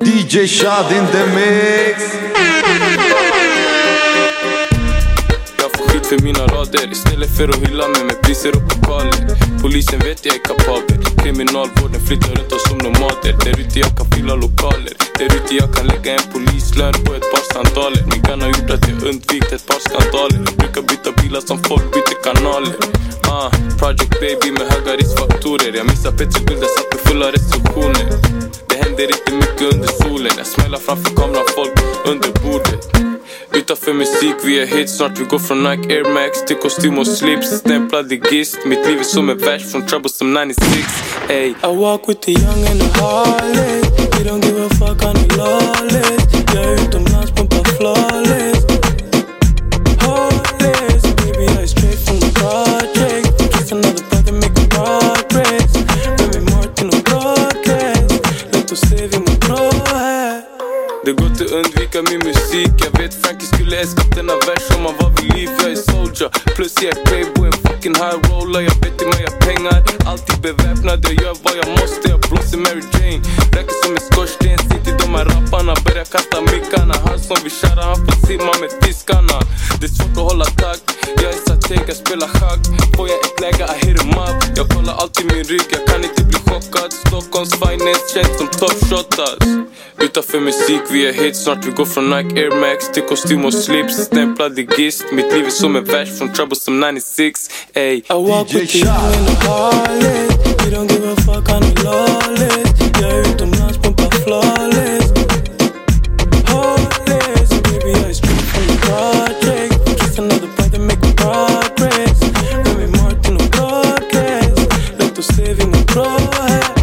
DJ Shad in the mix. Jag får skit för mina rader istället för att hylla mig med priser och pokaler. Polisen vet jag är kapabel. Kriminalvården flyttar runt oss som nomader. Där ute jag kan fylla lokaler. Där ute jag kan lägga en polislön på ett par sandaler. Min har gjort att jag undvikit ett par skandaler. Brukar byta bilar som folk byter kanaler. Ah, Project baby med höga riskfaktorer. Jag missar Petri Guld, satt med fulla restriktioner. Det händer inte mycket under solen. Jag smäller framför kameran, folk under bordet. Utanför musik, vi är hit snart Vi går från Nike Air Max till kostym och slips Stämplad i gist Mitt liv är som en vers från Troublesome 96 Ey. I walk with the young and the heartless Det går inte att undvika min musik. Jag vet Frankie skulle älskat denna vers om han var vid liv. Jag är soldier, plus jag är playboy, en fucking high roller. Jag vet hur jag gör pengar, alltid beväpnad. Jag gör vad jag måste, jag blåser Mary Jane. Räcker som en skorsten, sitt i de här rapparna. Börjar kasta mickarna, han som vill köra han får simma med fiskarna. Det är svårt att hålla takt, jag är strateg, jag spelar schack. Får jag ett läge, I hit em up. Jag kollar alltid min rygg, jag kan inte bli chockad. Stockholms finest, känns som Dit af in muziek, wie snart we go from Nike Air Max Til kostuum of slips, stempel de gist Mit liefde som en vers from Troublesome 96 Ey. I walk DJ with you in the harlot You don't give a fuck aan de lollet Jij hoort om naast pompa flawless. Hollis, baby I straight from the project. Just another point to make progress. Remy Martin on broadcast Let us live in the progress